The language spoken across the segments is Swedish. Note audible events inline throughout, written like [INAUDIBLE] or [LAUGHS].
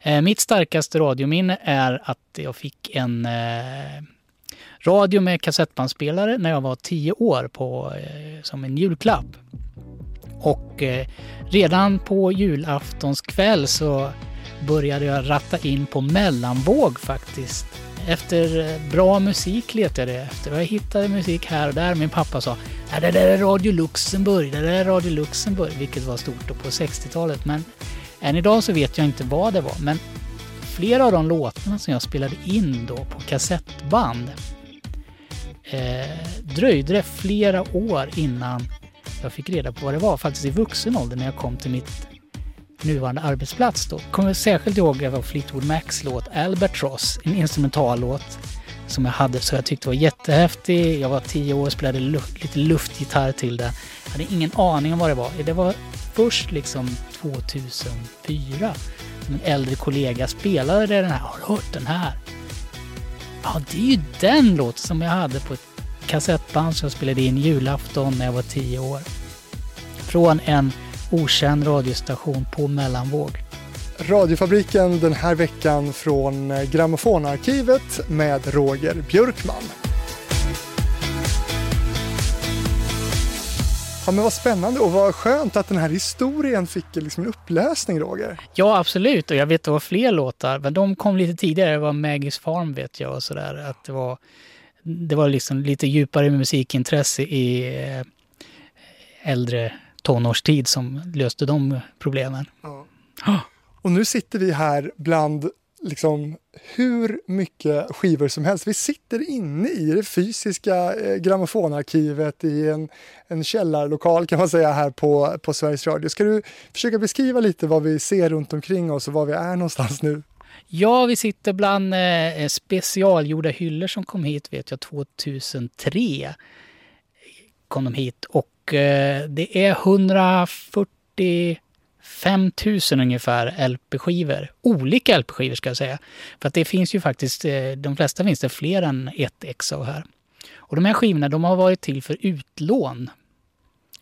Eh, mitt starkaste radiominne är att jag fick en eh, radio med kassettbandspelare när jag var tio år på, eh, som en julklapp. Och eh, redan på julaftonskväll så började jag ratta in på mellanvåg faktiskt. Efter eh, bra musik letade jag efter jag hittade musik här och där. Min pappa sa att det där är Radio Luxemburg, det där är Radio Luxemburg, vilket var stort då på 60-talet. Men än idag så vet jag inte vad det var. Men flera av de låtarna som jag spelade in då på kassettband eh, dröjde det flera år innan jag fick reda på vad det var. Faktiskt i vuxen ålder när jag kom till mitt nuvarande arbetsplats då. Kommer särskilt ihåg det var Fleetwood Macs låt Albatross, en instrumentallåt som jag hade så jag tyckte var jättehäftig. Jag var tio år och spelade luft, lite luftgitarr till den. Jag hade ingen aning om vad det var. Det var först liksom 2004 som en äldre kollega spelade den här. Har du hört den här? Ja, det är ju den låten som jag hade på ett kassettband som jag spelade in julafton när jag var tio år. Från en okänd radiostation på mellanvåg. Radiofabriken den här veckan från eh, Grammofonarkivet med Roger Björkman. Ja, men vad spännande och vad skönt att den här historien fick liksom en upplösning, Roger. Ja, absolut. Och jag vet att det var fler låtar, men de kom lite tidigare. Det var Maggie's Farm vet jag och sådär. Att det var, det var liksom lite djupare musikintresse i eh, äldre tonårstid som löste de problemen. Ja. Och nu sitter vi här bland liksom hur mycket skivor som helst. Vi sitter inne i det fysiska eh, grammofonarkivet i en, en källarlokal kan man säga här på, på Sveriges Radio. Ska du försöka beskriva lite vad vi ser runt omkring oss och var vi är någonstans nu? Ja, vi sitter bland eh, specialgjorda hyllor som kom hit vet jag 2003. Kom de hit och eh, det är 140 5000 ungefär LP-skivor. Olika LP-skivor ska jag säga. För att det finns ju faktiskt, eh, de flesta finns det fler än ett ex av här. Och de här skivorna de har varit till för utlån.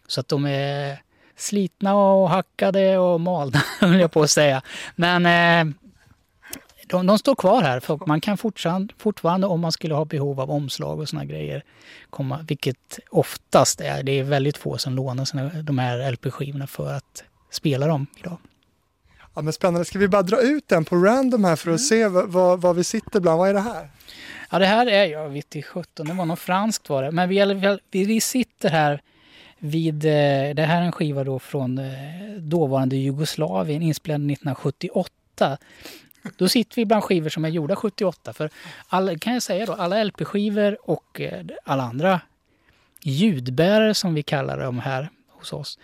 Så att de är slitna och hackade och malda, [LAUGHS] höll jag på att säga. Men eh, de, de, står kvar här. För man kan fortfarande, fortfarande, om man skulle ha behov av omslag och såna grejer, komma, vilket oftast är, det är väldigt få som lånar sina, de här LP-skivorna för att spela dem idag. Ja, men spännande. Ska vi bara dra ut den på random här för att mm. se vad, vad, vi sitter bland? Vad är det här? Ja, det här är, jag vet inte 17, det var något franskt var det. Men vi, vi, vi sitter här vid, eh, det här är en skiva då från eh, dåvarande Jugoslavien inspelad 1978. Då sitter vi bland skivor som är gjorda 78. För alla, kan jag säga då, alla LP-skivor och eh, alla andra ljudbärare som vi kallar dem här hos oss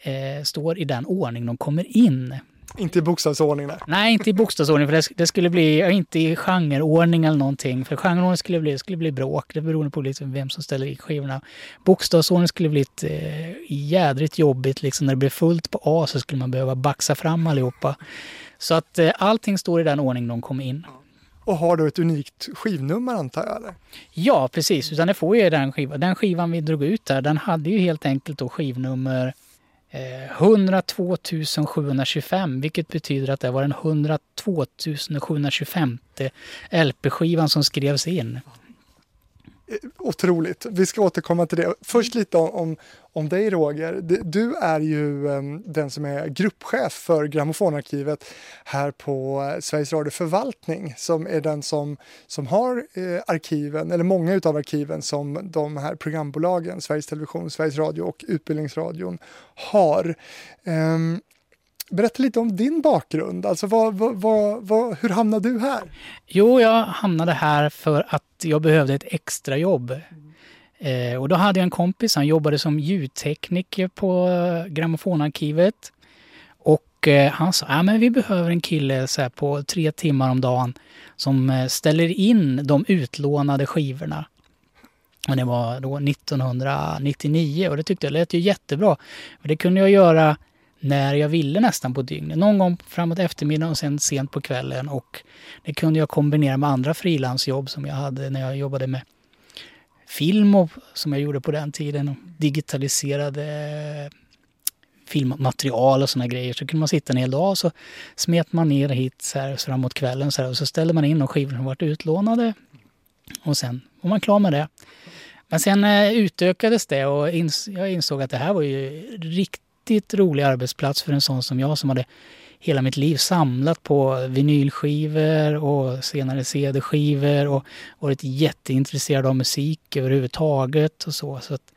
eh, står i den ordning de kommer in. Inte i bokstavsordning? Nej, nej inte i bokstavsordning. För det, det, skulle bli, inte i genreordning eller någonting. För genreordning skulle bli, skulle bli bråk. Det beror på liksom vem som ställer i skivorna. Bokstavsordning skulle bli ett, eh, jädrigt jobbigt. Liksom när det blir fullt på A så skulle man behöva baxa fram allihopa. Så att eh, allting står i den ordning de kommer in. Och har då ett unikt skivnummer antar jag? Eller? Ja, precis. Utan det får ju den skivan. Den skivan vi drog ut där, den hade ju helt enkelt då skivnummer Eh, 102 725 vilket betyder att det var den 102 725 LP-skivan som skrevs in. Eh, otroligt. Vi ska återkomma till det. Först lite om, om dig Roger. Du är ju ehm, den som är gruppchef för Grammofonarkivet här på eh, Sveriges Radio Förvaltning som är den som, som har eh, arkiven, eller många av arkiven som de här programbolagen, Sveriges Television, Sveriges Radio och Utbildningsradion har. Ehm, berätta lite om din bakgrund. Alltså vad, vad, vad, hur hamnade du här? Jo, jag hamnade här för att jag behövde ett extra jobb. Eh, och då hade jag en kompis, han jobbade som ljudtekniker på eh, Grammofonarkivet. Och eh, han sa, ja men vi behöver en kille så här, på tre timmar om dagen som eh, ställer in de utlånade skivorna. Och det var då 1999 och det tyckte jag lät ju jättebra. För det kunde jag göra när jag ville nästan på dygnet. Någon gång framåt eftermiddagen och sen sent på kvällen. Och det kunde jag kombinera med andra frilansjobb som jag hade när jag jobbade med film och, som jag gjorde på den tiden. Och digitaliserade filmmaterial och såna grejer. Så kunde man sitta en hel dag och så smet man ner hit så här, så framåt kvällen så här, och så ställde man in de skivor som varit utlånade. Och sen var man klar med det. Men sen eh, utökades det och ins jag insåg att det här var ju riktigt rolig arbetsplats för en sån som jag som hade hela mitt liv samlat på vinylskivor och senare CD-skivor och varit jätteintresserad av musik överhuvudtaget och så. så att,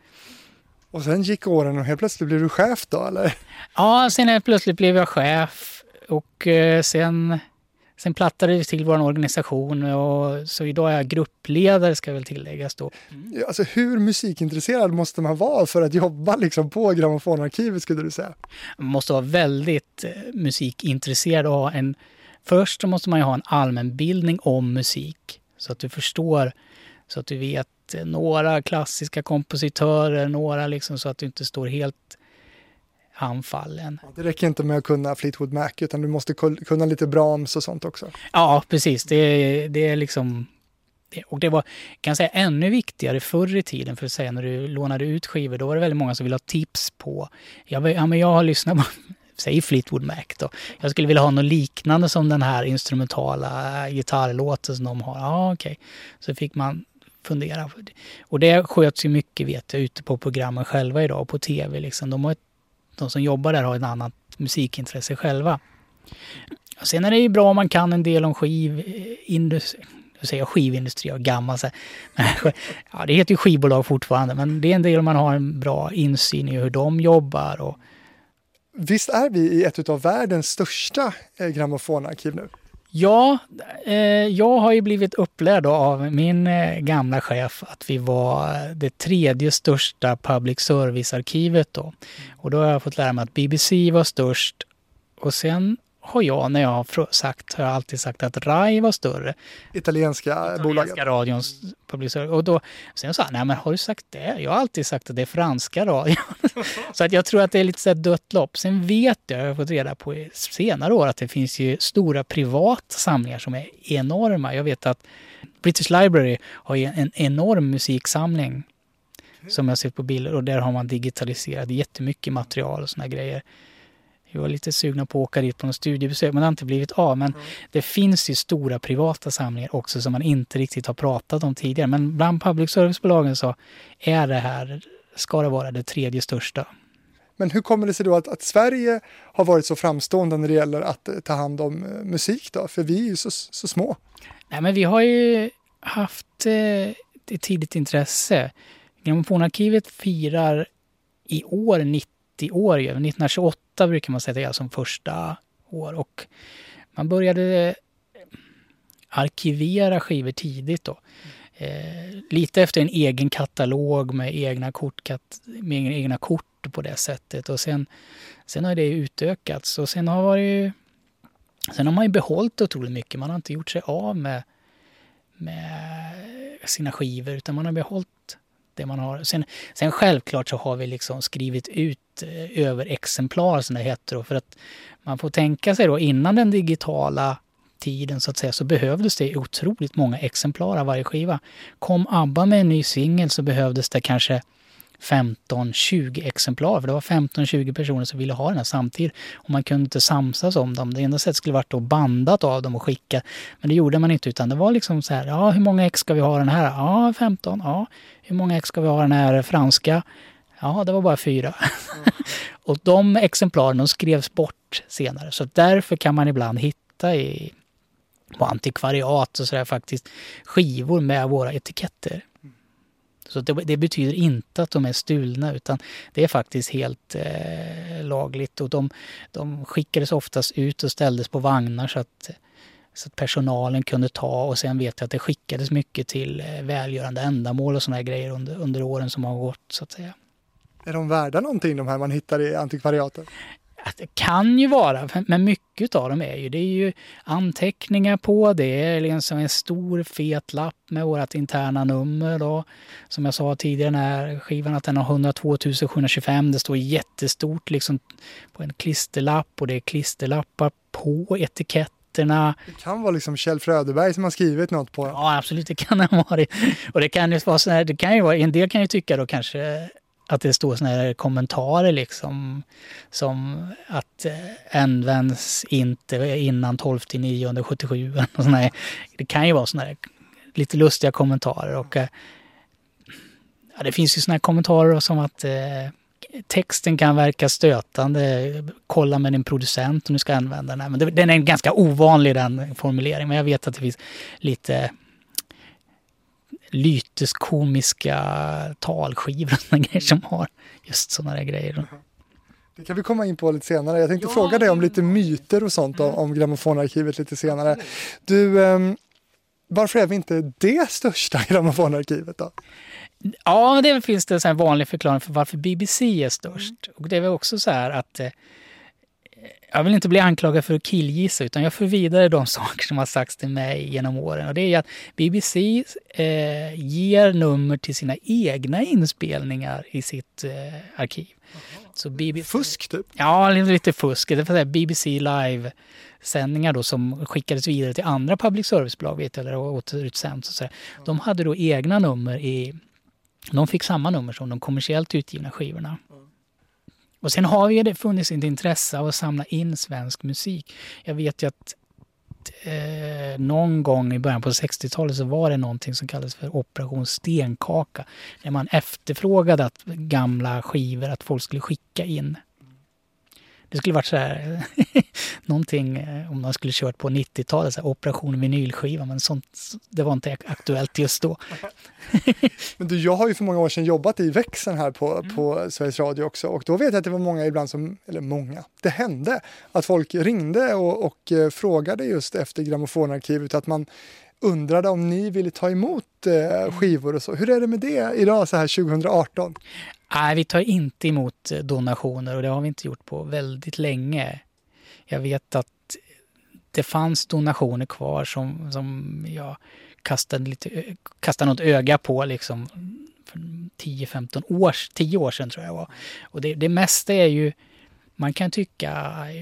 och sen gick åren och helt plötsligt blev du chef då eller? Ja, sen helt plötsligt blev jag chef och eh, sen, sen plattade vi till vår organisation och så idag är jag gruppledare ska väl tilläggas då. Mm. Alltså hur musikintresserad måste man vara för att jobba liksom på grammofonarkivet skulle du säga? Man måste vara väldigt eh, musikintresserad och ha en... Först så måste man ju ha en allmänbildning om musik så att du förstår, så att du vet några klassiska kompositörer, några liksom så att du inte står helt handfallen. Det räcker inte med att kunna Fleetwood Mac utan du måste kunna lite Brahms och sånt också. Ja, precis. Det, det är liksom... Och det var, kan jag säga, ännu viktigare förr i tiden, för att säga när du lånade ut skivor, då var det väldigt många som ville ha tips på... Jag, ja, men jag har lyssnat på, [LAUGHS] säg Fleetwood Mac då. Jag skulle vilja ha något liknande som den här instrumentala gitarrlåten som de har. Ja, okej. Okay. Så fick man fundera. Och det sköts ju mycket vet jag ute på programmen själva idag, på tv. Liksom. De, har ett, de som jobbar där har ett annat musikintresse själva. Och sen är det ju bra om man kan en del om eh, skivindustri. Nu säger jag skivindustri och gammal. Så [LAUGHS] ja, det heter ju skivbolag fortfarande, men det är en del om man har en bra insyn i hur de jobbar. Och... Visst är vi i ett av världens största eh, grammofonarkiv nu? Ja, eh, jag har ju blivit upplärd av min eh, gamla chef att vi var eh, det tredje största public service-arkivet då. Och då har jag fått lära mig att BBC var störst och sen har jag, när jag har sagt, har jag alltid sagt att RAI var större. Italienska, Italienska bolaget. radions public service. Och då, sen sa han, nej men har du sagt det? Jag har alltid sagt att det är franska radion. [LAUGHS] så att jag tror att det är lite så dött lopp. Sen vet jag, jag har fått reda på i senare år, att det finns ju stora privata samlingar som är enorma. Jag vet att British Library har ju en enorm musiksamling som jag sett på bilder och där har man digitaliserat jättemycket material och såna grejer. Vi var lite sugna på att åka dit på något studiebesök men det har inte blivit av. Men mm. det finns ju stora privata samlingar också som man inte riktigt har pratat om tidigare. Men bland public service-bolagen så är det här, ska det vara det tredje största. Men hur kommer det sig då att, att, Sverige har varit så framstående när det gäller att eh, ta hand om eh, musik då? För vi är ju så, så små. Nej men vi har ju haft eh, ett tidigt intresse. Grammofonarkivet firar i år 90 30 år. 1928 brukar man säga det är som första år. Och man började eh, arkivera skivor tidigt då. Eh, lite efter en egen katalog med egna kort, med egna kort på det sättet. Och sen, sen har det utökats och sen har, varit, sen har man ju behållit otroligt mycket. Man har inte gjort sig av med, med sina skivor utan man har behållit det man har. Sen, sen självklart så har vi liksom skrivit ut eh, överexemplar över exemplar som det heter. Då, för att man får tänka sig då innan den digitala tiden så att säga så behövdes det otroligt många exemplar av varje skiva. Kom ABBA med en ny singel så behövdes det kanske 15-20 exemplar. För det var 15-20 personer som ville ha den här samtidigt. Och man kunde inte samsas om dem. Det enda sättet skulle varit att bandat av dem och skicka. Men det gjorde man inte utan det var liksom så här. Ja, hur många ex ska vi ha den här? Ja, 15. Ja, hur många ex ska vi ha den här franska? Ja, det var bara fyra. Mm. [LAUGHS] och de exemplaren de skrevs bort senare. Så därför kan man ibland hitta i på antikvariat och sådär faktiskt skivor med våra etiketter. Mm. Så det, det, betyder inte att de är stulna utan det är faktiskt helt eh, lagligt. Och de, de skickades oftast ut och ställdes på vagnar så att, så att personalen kunde ta och sen vet jag att det skickades mycket till eh, välgörande ändamål och sådana grejer under, under åren som har gått så att säga. Är de värda någonting de här man hittar i antikvariaten? Det kan ju vara, men mycket av dem är ju, det är ju anteckningar på, det är liksom en stor fet lapp med vårt interna nummer då. Som jag sa tidigare, den här skivan att den har 102 725, det står jättestort liksom på en klisterlapp och det är klisterlappar på etiketterna. Det kan vara liksom Kjell Fröderberg som har skrivit något på Ja, absolut, det kan det ha varit. Och det kan ju vara så här, det kan ju vara, en del kan ju tycka då kanske att det står såna här kommentarer liksom som att eh, används inte innan 12 9 77. Och såna här, det kan ju vara såna här lite lustiga kommentarer och eh, ja, det finns ju såna här kommentarer som att eh, texten kan verka stötande. Kolla med din producent om du ska använda den. Här. Men det, den är ganska ovanlig den formuleringen. Men jag vet att det finns lite lyteskomiska talskivor och såna grejer som har just sådana där grejer. Det kan vi komma in på lite senare. Jag tänkte ja, fråga dig om lite myter och sånt om, om grammofonarkivet lite senare. Du, um, varför är vi inte det största [LAUGHS] grammofonarkivet då? Ja, det finns det en vanlig förklaring för varför BBC är störst. Och det är väl också så här att eh, jag vill inte bli anklagad för att killgissa utan jag för vidare de [LAUGHS] saker som har sagts till mig genom åren. Och det är att BBC eh, ger nummer till sina egna inspelningar i sitt eh, arkiv. Så BBC, fusk typ? Ja, lite fusk. Det är BBC Live-sändningar då som skickades vidare till andra public service-bolag vet jag, eller återutsänds. De hade då egna nummer i... De fick samma nummer som de kommersiellt utgivna skivorna. Och sen har ju det funnits ett intresse av att samla in svensk musik. Jag vet ju att eh, någon gång i början på 60-talet så var det någonting som kallades för Operation Stenkaka. När man efterfrågade att gamla skivor, att folk skulle skicka in det skulle varit så här, [LAUGHS] någonting eh, om man skulle kört på 90-talet, så här, Operation vinylskiva, men sånt, det var inte aktuellt just då. [LAUGHS] men du, jag har ju för många år sedan jobbat i växeln här på, mm. på Sveriges Radio också och då vet jag att det var många ibland som, eller många, det hände att folk ringde och, och eh, frågade just efter grammofonarkivet, att man undrade om ni ville ta emot eh, skivor och så. Hur är det med det idag så här 2018? Nej, vi tar inte emot eh, donationer och det har vi inte gjort på väldigt länge. Jag vet att det fanns donationer kvar som, som jag kastade, lite, kastade något öga på liksom för 10-15 år, 10 år sedan tror jag var. Och det, det mesta är ju man kan tycka,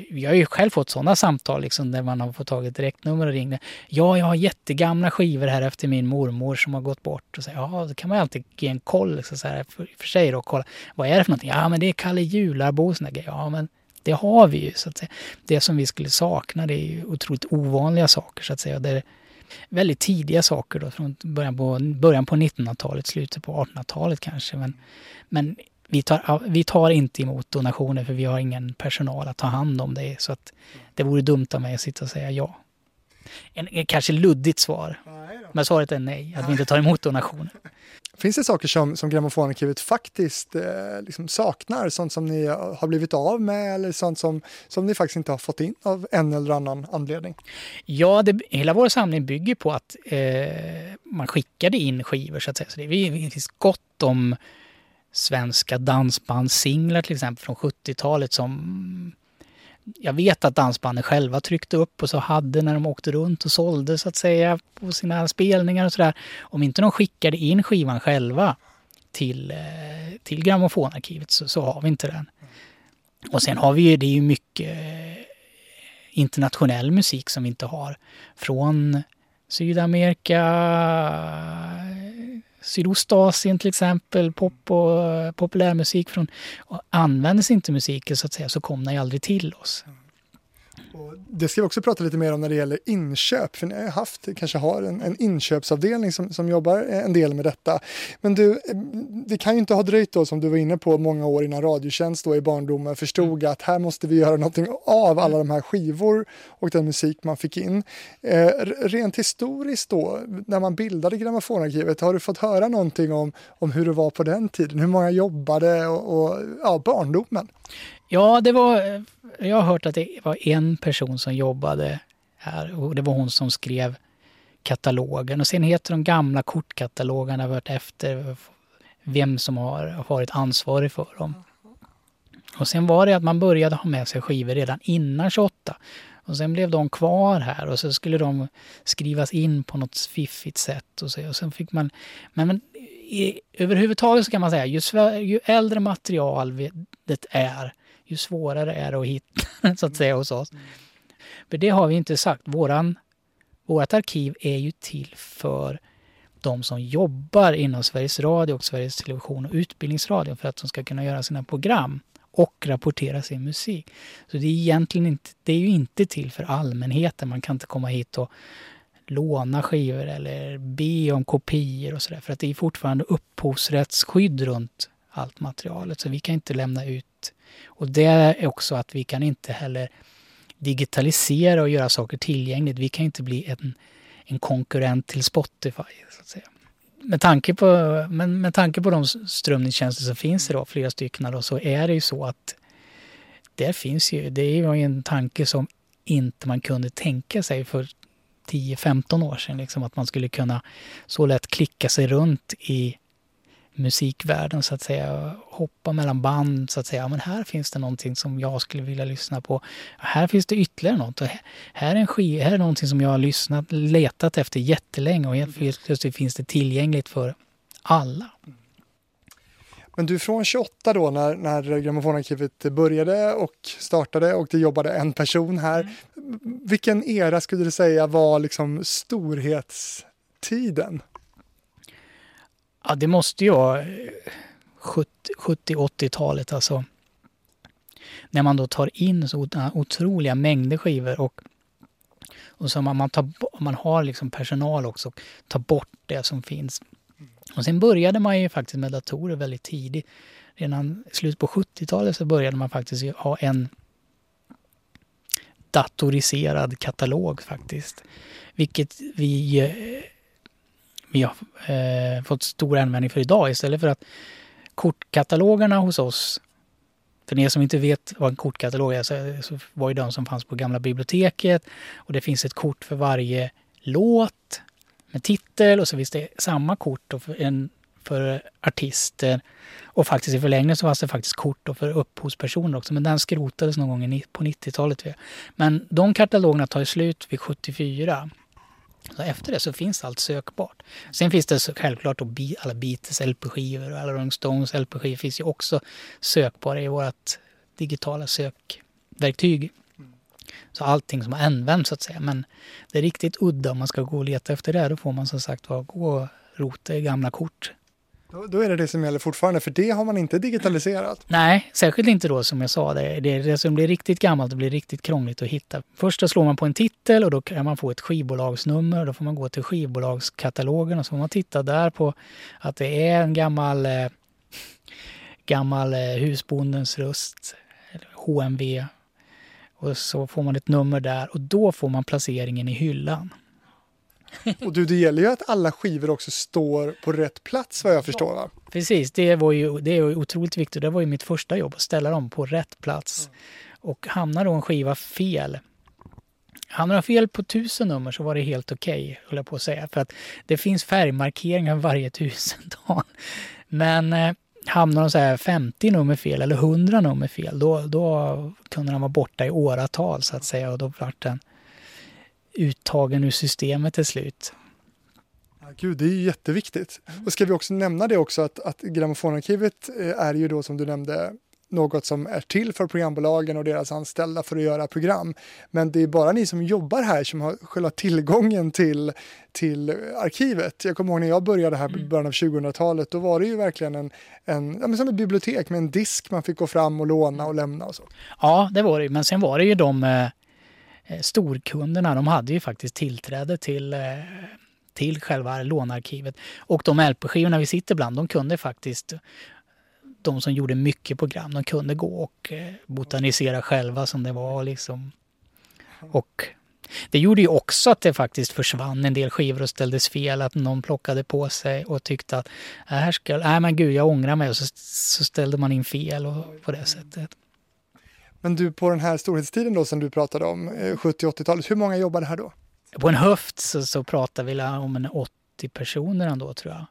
jag har ju själv fått sådana samtal liksom där man har fått tag i ett direktnummer och ringde. Ja, jag har jättegamla skivor här efter min mormor som har gått bort. Och så, ja, då kan man alltid ge en koll liksom, så här, för, för sig då, kolla. Vad är det för någonting? Ja, men det är Kalle Jularbo och sådana grejer. Ja, men det har vi ju så att säga. Det som vi skulle sakna det är ju otroligt ovanliga saker så att säga. Det är väldigt tidiga saker då från början på, början på 1900-talet, slutet på 1800-talet kanske. Men, men vi tar, vi tar inte emot donationer för vi har ingen personal att ta hand om det. Så att det vore dumt av mig att sitta och säga ja. En, en kanske luddigt svar. Men svaret är nej, att vi inte tar emot donationer. [LAUGHS] Finns det saker som, som Grammofonarkivet faktiskt eh, liksom saknar? Sånt som ni har blivit av med eller sånt som, som ni faktiskt inte har fått in av en eller annan anledning? Ja, det, hela vår samling bygger på att eh, man skickade in skivor så att säga. Så det, det finns gott om svenska dansbandssinglar till exempel från 70-talet som jag vet att dansbanden själva tryckte upp och så hade när de åkte runt och sålde så att säga på sina spelningar och sådär. Om inte de skickade in skivan själva till, eh, till grammofonarkivet så, så har vi inte den. Och sen har vi ju, det är ju mycket eh, internationell musik som vi inte har. Från Sydamerika, Sydostasien till exempel, pop och eh, populärmusik från, och användes inte musiken så att säga så kom den ju aldrig till oss. Och det ska vi också prata lite mer om när det gäller inköp, för ni har haft, kanske har en, en inköpsavdelning som, som jobbar en del med detta. Men du, det kan ju inte ha dröjt då, som du var inne på, många år innan Radiotjänst då i barndomen förstod mm. att här måste vi göra någonting av alla de här skivor och den musik man fick in. Eh, rent historiskt då, när man bildade Grammofonarkivet, har du fått höra någonting om, om hur det var på den tiden? Hur många jobbade och, och ja, barndomen? Ja, det var, jag har hört att det var en person som jobbade här och det var hon som skrev katalogen. Och sen heter de gamla kortkatalogerna varit efter vem som har varit ansvarig för dem. Och sen var det att man började ha med sig skivor redan innan 28. Och sen blev de kvar här och så skulle de skrivas in på något fiffigt sätt. Och, så, och sen fick man... Men, men i, överhuvudtaget så kan man säga ju, ju äldre material det är, ju svårare är det att hitta [LAUGHS] så att säga hos oss. För det har vi inte sagt. Våran, vårt arkiv är ju till för de som jobbar inom Sveriges Radio och Sveriges Television och Utbildningsradion för att de ska kunna göra sina program och rapportera sin musik. Så det är egentligen inte, det är ju inte till för allmänheten. Man kan inte komma hit och låna skivor eller be om kopior och sådär. För att det är fortfarande upphovsrättsskydd runt allt materialet. Så vi kan inte lämna ut. Och det är också att vi kan inte heller digitalisera och göra saker tillgängligt. Vi kan inte bli en, en konkurrent till Spotify. Så att säga. Med tanke, på, men med tanke på de strömningstjänster som finns idag, flera stycken, då, så är det ju så att där finns ju, det är ju en tanke som inte man kunde tänka sig för 10-15 år sedan. Liksom, att man skulle kunna så lätt klicka sig runt i musikvärlden så att säga. Hoppa mellan band så att säga. Men här finns det någonting som jag skulle vilja lyssna på. Här finns det ytterligare något. Och här, är en skiv, här är någonting som jag har lyssnat, letat efter jättelänge och helt plötsligt finns det tillgängligt för alla. Men du från 28 då när, när Grammofonarkivet började och startade och det jobbade en person här. Mm. Vilken era skulle du säga var liksom storhetstiden? Ja, det måste ju vara eh, 70-80-talet alltså. När man då tar in så ah, otroliga mängder skivor och, och så man, man, tar, man har liksom personal också, och tar bort det som finns. Och sen började man ju faktiskt med datorer väldigt tidigt. Redan i slutet på 70-talet så började man faktiskt ha en datoriserad katalog faktiskt. Vilket vi eh, vi har eh, fått stor användning för idag. Istället för att kortkatalogerna hos oss för er som inte vet vad en kortkatalog är så, så var ju de som fanns på gamla biblioteket. Och det finns ett kort för varje låt med titel. Och så finns det samma kort för, en, för artister. Och faktiskt i förlängningen så fanns det faktiskt kort för upphovspersoner också. Men den skrotades någon gång på 90-talet. Men de katalogerna tar slut vid 74 så efter det så finns allt sökbart. Sen finns det självklart då alla Beatles LP-skivor och alla Rolling Stones LP-skivor finns ju också sökbara i vårt digitala sökverktyg. Så allting som har använts så att säga. Men det är riktigt udda om man ska gå och leta efter det. Då får man som sagt gå och rota i gamla kort. Då, är det det som gäller fortfarande, för det har man inte digitaliserat. Nej, särskilt inte då som jag sa. Det, det, det som blir riktigt gammalt och blir riktigt krångligt att hitta. Först då slår man på en titel och då kan man få ett skivbolagsnummer. Då får man gå till skivbolagskatalogen och så får man titta där på att det är en gammal, eh, gammal eh, husbondens röst, HMV. Och så får man ett nummer där och då får man placeringen i hyllan. Och du, det gäller ju att alla skivor också står på rätt plats vad jag förstår va? Precis, det, var ju, det är otroligt viktigt. Det var ju mitt första jobb att ställa dem på rätt plats. Och hamnar då en skiva fel, Hamnar de fel på tusen nummer så var det helt okej, okay, jag på att säga. För att det finns färgmarkeringar varje tusental. [LAUGHS] Men eh, hamnar de så här 50 nummer fel eller 100 nummer fel, då, då kunde de vara borta i åratal så att säga. Och då vart den uttagen ur systemet till slut. Gud, det är jätteviktigt. Och ska vi också nämna det också att, att grammofonarkivet eh, är ju då som du nämnde något som är till för programbolagen och deras anställda för att göra program. Men det är bara ni som jobbar här som har själva tillgången till, till arkivet. Jag kommer ihåg när jag började här i mm. början av 2000-talet, då var det ju verkligen en, en ja, som ett bibliotek med en disk man fick gå fram och låna och lämna och så. Ja, det var det men sen var det ju de Eh, Eh, storkunderna, de hade ju faktiskt tillträde till, eh, till själva lånearkivet. Och de LP-skivorna vi sitter bland, de kunde faktiskt de som gjorde mycket program, de kunde gå och eh, botanisera själva som det var. Liksom. Och det gjorde ju också att det faktiskt försvann en del skivor och ställdes fel. Att någon plockade på sig och tyckte att äh, här ska, nej men gud jag ångrar mig och så, så ställde man in fel och på det sättet. Men du, på den här storhetstiden då som du pratade om, eh, 70-80-talet, hur många jobbade här då? På en höft så, så pratar vi om en 80 personer ändå tror jag.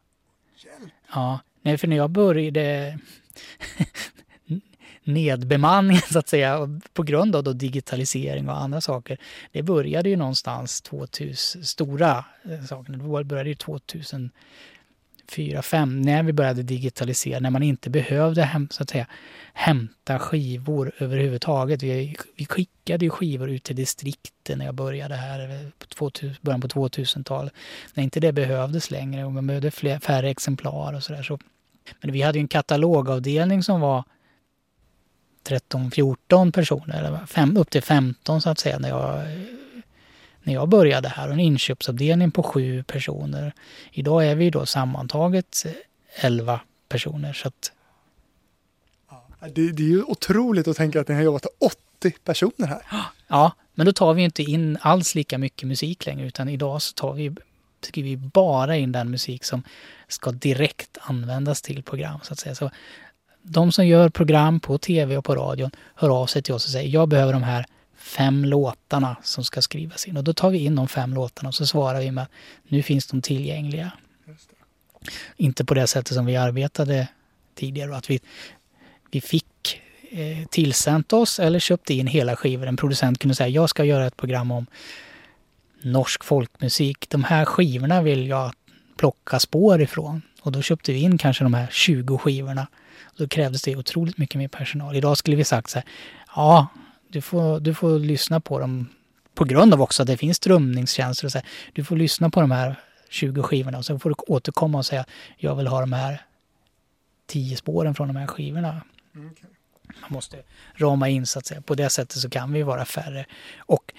Hjälp. Ja, nej för när jag började [LAUGHS] nedbemanningen så att säga på grund av då digitalisering och andra saker. Det började ju någonstans 2000, stora eh, saker, det började ju 2000 4, 5, när vi började digitalisera, när man inte behövde hem, så att säga, hämta skivor överhuvudtaget. Vi, vi skickade ju skivor ut till distrikten när jag började här, eh, på 2000, början på 2000-talet, när inte det behövdes längre och man behövde fler, färre exemplar och sådär. Så. Men vi hade ju en katalogavdelning som var 13-14 personer, eller 5, upp till 15 så att säga, när jag eh, när jag började här och en inköpsavdelning på sju personer. Idag är vi då sammantaget elva personer. Så att... det, det, är ju otroligt att tänka att ni har jobbat 80 personer här. Ja, men då tar vi inte in alls lika mycket musik längre utan idag så tar vi, skriver vi bara in den musik som ska direkt användas till program så att säga. Så de som gör program på tv och på radion hör av sig till oss och säger jag behöver de här fem låtarna som ska skrivas in. Och då tar vi in de fem låtarna och så svarar vi med att nu finns de tillgängliga. Inte på det sättet som vi arbetade tidigare. Att vi, vi fick eh, tillsänt oss eller köpte in hela skivor. En producent kunde säga jag ska göra ett program om norsk folkmusik. De här skivorna vill jag plocka spår ifrån. Och då köpte vi in kanske de här 20 skivorna. Då krävdes det otroligt mycket mer personal. Idag skulle vi sagt så här, ja, du får, du får lyssna på dem på grund av också att det finns strömningstjänster och så här. Du får lyssna på de här 20 skivorna och sen får du återkomma och säga jag vill ha de här 10 spåren från de här skivorna. Okay. Man måste rama in så att säga. På det sättet så kan vi vara färre. Och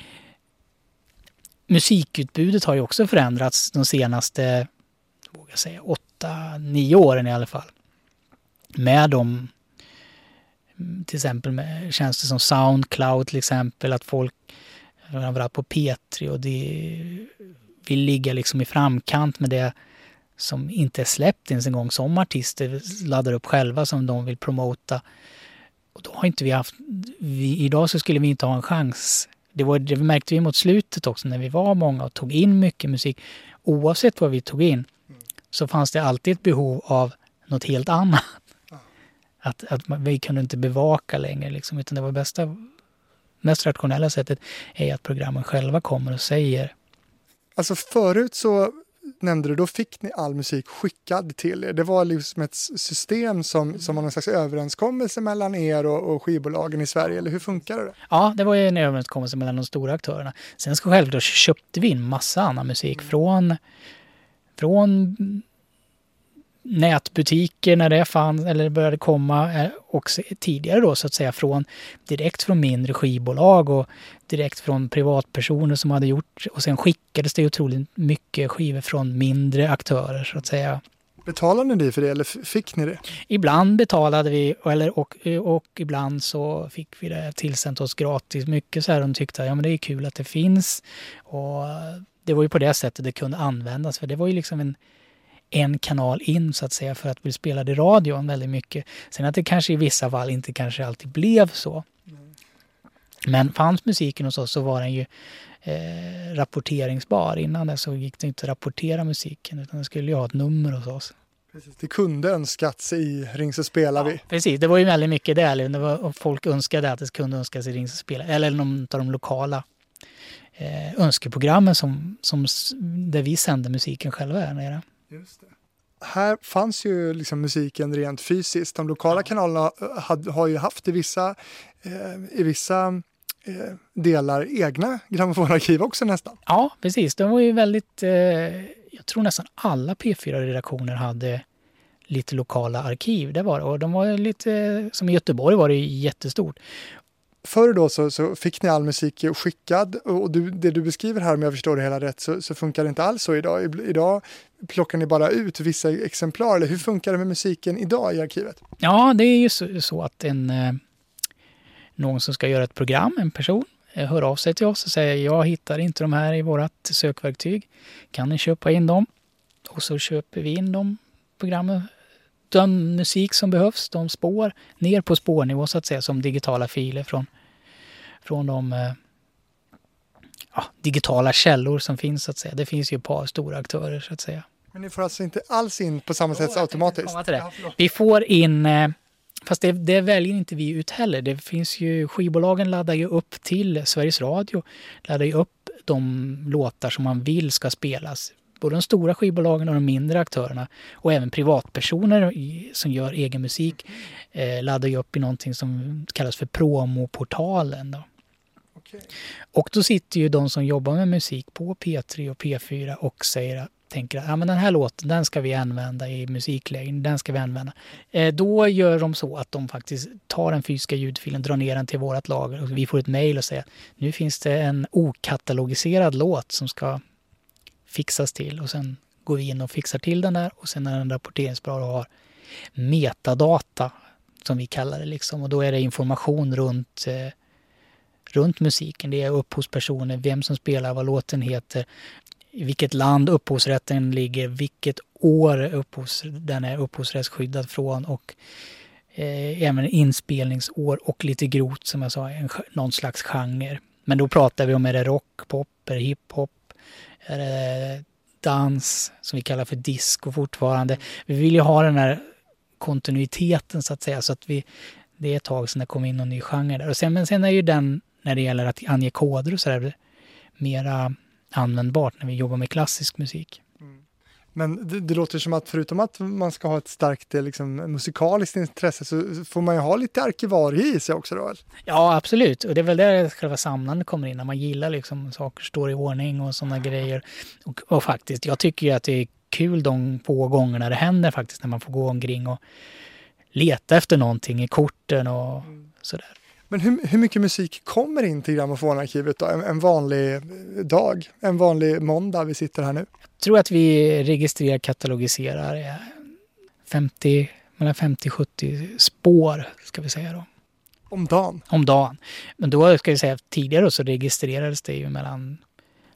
musikutbudet har ju också förändrats de senaste, vågar säga, 8-9 åren i alla fall. Med de till exempel med tjänster som Soundcloud till exempel, att folk framförallt på P3 och det vill ligga liksom i framkant med det som inte är släppt ens en gång som artister laddar upp själva som de vill promota. Och då har inte vi haft, vi, idag så skulle vi inte ha en chans. Det, var, det märkte vi mot slutet också när vi var många och tog in mycket musik. Oavsett vad vi tog in så fanns det alltid ett behov av något helt annat. Att, att vi kunde inte bevaka längre liksom, utan det var bästa, mest rationella sättet är att programmen själva kommer och säger. Alltså förut så nämnde du, då fick ni all musik skickad till er. Det var liksom ett system som, som var någon slags överenskommelse mellan er och, och skivbolagen i Sverige, eller hur funkar det? Ja, det var en överenskommelse mellan de stora aktörerna. Sen så självklart köpte vi in massa annan musik mm. från, från nätbutiker när det fanns eller började komma eh, också tidigare då så att säga från direkt från mindre skivbolag och direkt från privatpersoner som hade gjort och sen skickades det otroligt mycket skivor från mindre aktörer så att säga. Betalade ni för det eller fick ni det? Ibland betalade vi eller, och, och ibland så fick vi det tillsänt oss gratis. Mycket så här de tyckte ja men det är kul att det finns. Och det var ju på det sättet det kunde användas för det var ju liksom en en kanal in så att säga för att bli spelad i radion väldigt mycket. Sen att det kanske i vissa fall inte kanske alltid blev så. Mm. Men fanns musiken hos oss så var den ju eh, rapporteringsbar. Innan det så gick det inte att rapportera musiken utan det skulle ju ha ett nummer hos oss. Precis, det kunde önskats i Ring så spelar vi. Ja, precis, det var ju väldigt mycket det. det var, folk önskade att det kunde önskas i Ring så spelar Eller någon av de lokala eh, önskeprogrammen som, som, där vi sände musiken själva här nere. Just det. Här fanns ju liksom musiken rent fysiskt. De lokala kanalerna had, har ju haft i vissa, eh, i vissa eh, delar egna grammofonarkiv också nästan. Ja, precis. De var ju väldigt... Eh, jag tror nästan alla P4-redaktioner hade lite lokala arkiv. Det var Och de var lite... Som i Göteborg var det jättestort. Förr då så, så, fick ni all musik skickad och du, det du beskriver här om jag förstår det hela rätt så, så, funkar det inte alls så idag. Idag plockar ni bara ut vissa exemplar eller hur funkar det med musiken idag i arkivet? Ja, det är ju så, så att en, eh, någon som ska göra ett program, en person, eh, hör av sig till oss och säger jag hittar inte de här i vårt sökverktyg. Kan ni köpa in dem? Och så köper vi in de programmen den musik som behövs, de spår, ner på spårnivå så att säga som digitala filer från från de eh, ja, digitala källor som finns så att säga. Det finns ju ett par stora aktörer så att säga. Men ni får alltså inte alls in på samma sätt automatiskt? Ja, vi får in, eh, fast det, det, väljer inte vi ut heller. Det finns ju, skivbolagen laddar ju upp till Sveriges Radio, laddar ju upp de låtar som man vill ska spelas både de stora skivbolagen och de mindre aktörerna och även privatpersoner som gör egen musik eh, laddar ju upp i någonting som kallas för promoportalen. Då. Okay. Och då sitter ju de som jobbar med musik på P3 och P4 och säger att tänker att ja, men den här låten den ska vi använda i musiklägen, den ska vi använda. Eh, då gör de så att de faktiskt tar den fysiska ljudfilen, drar ner den till vårt lager och vi får ett mejl och säger att nu finns det en okatalogiserad låt som ska fixas till och sen går vi in och fixar till den där och sen är den rapporteringsbar och har metadata som vi kallar det liksom och då är det information runt eh, runt musiken. Det är upphovspersoner, vem som spelar, vad låten heter, i vilket land upphovsrätten ligger, vilket år upphovs, den är upphovsrättsskyddad från och eh, även inspelningsår och lite grovt som jag sa, en, någon slags genre. Men då pratar vi om är det rock, pop, är det hiphop, är det dans som vi kallar för disco fortfarande. Vi vill ju ha den här kontinuiteten så att säga så att vi, det är ett tag sedan det kom in någon ny genre där. Och sen, men sen är ju den, när det gäller att ange koder och sådär, mera användbart när vi jobbar med klassisk musik. Mm. Men det, det, låter som att förutom att man ska ha ett starkt eh, liksom, musikaliskt intresse så får man ju ha lite arkivarie i sig också då? Ja, absolut. Och det är väl där själva samlandet kommer in, när man gillar liksom saker står i ordning och sådana grejer. Och, och, faktiskt, jag tycker ju att det är kul de få gångerna det händer faktiskt, när man får gå omkring och leta efter någonting i korten och mm. sådär. Men hur, hur mycket musik kommer in till grammofonarkivet då? En, en, vanlig dag, en vanlig måndag vi sitter här nu? Jag tror att vi registrerar, katalogiserar 50, mellan 50-70 spår ska vi säga då. Om dagen? Om dagen. Men då ska vi säga tidigare så registrerades det ju mellan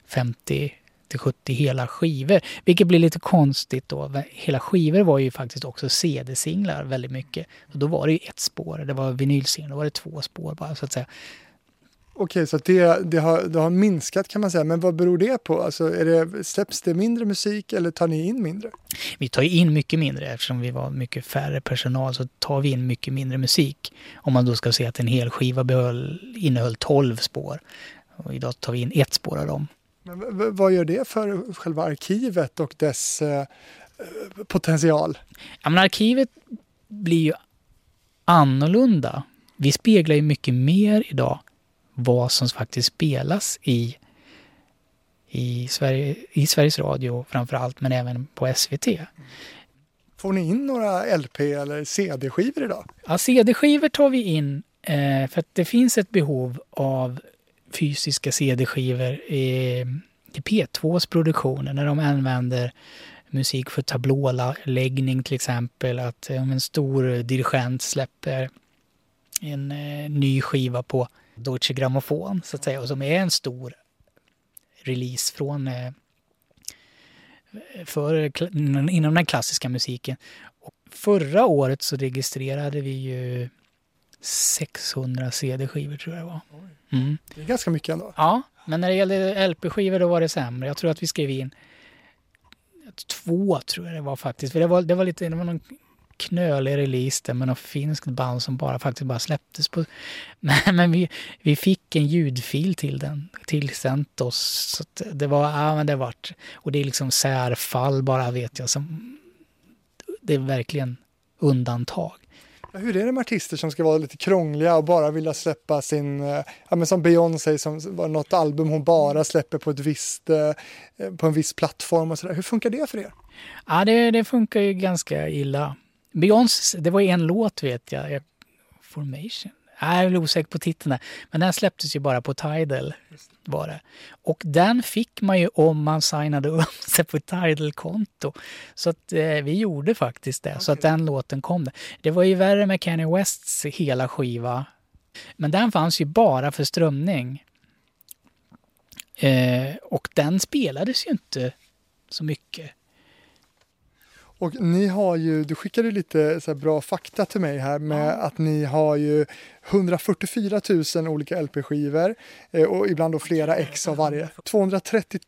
50 70 hela skivor. Vilket blir lite konstigt då. Hela skivor var ju faktiskt också CD-singlar väldigt mycket. Och då var det ju ett spår. Det var vinylsinglar, då var det två spår bara så att säga. Okej, så det, det, har, det har minskat kan man säga. Men vad beror det på? Alltså, är det, släpps det mindre musik eller tar ni in mindre? Vi tar in mycket mindre eftersom vi var mycket färre personal så tar vi in mycket mindre musik. Om man då ska säga att en hel skiva behöll, innehöll 12 spår. Och idag tar vi in ett spår av dem. Men vad gör det för själva arkivet och dess eh, potential? Ja, men arkivet blir ju annorlunda. Vi speglar ju mycket mer idag vad som faktiskt spelas i, i, Sverige, i Sveriges Radio framför allt, men även på SVT. Får ni in några LP eller CD-skivor idag? Ja, CD-skivor tar vi in eh, för att det finns ett behov av fysiska CD-skivor i, i P2s produktioner när de använder musik för tablåläggning till exempel. Att eh, om en stor dirigent släpper en eh, ny skiva på Deutsche Grammophon så att säga och som är en stor release från eh, för, inom den klassiska musiken. Och förra året så registrerade vi ju 600 CD-skivor tror jag det var. Mm. Det är ganska mycket ändå. Ja, men när det gällde LP-skivor då var det sämre. Jag tror att vi skrev in två tror jag det var faktiskt. För det var, det var lite, det var någon knölig release där med något finskt band som bara faktiskt bara släpptes på... [LAUGHS] Men, men vi, vi fick en ljudfil till den, tillsänt oss. Så det var, ja men det vart... Och det är liksom särfall bara vet jag som... Det är verkligen undantag. Hur är det med artister som ska vara lite krångliga och bara vilja släppa sin, eh, ja men som Beyoncé som var något album hon bara släpper på ett visst, eh, på en viss plattform och sådär. Hur funkar det för er? Ja, det, det funkar ju ganska illa. Beyoncé, det var en låt vet jag, Formation. Jag är osäker på titeln. Men den släpptes ju bara på Tidal. Var det. Och den fick man ju om man signade upp [LAUGHS] sig på Tidal-konto. Så att eh, vi gjorde faktiskt det. Okay. Så att den låten kom. Där. Det var ju värre med Kanye Wests hela skiva. Men den fanns ju bara för strömning. Eh, och den spelades ju inte så mycket. Och ni har ju, du skickade lite så bra fakta till mig här med att ni har ju 144 000 olika LP-skivor eh, och ibland då flera ex av varje. 230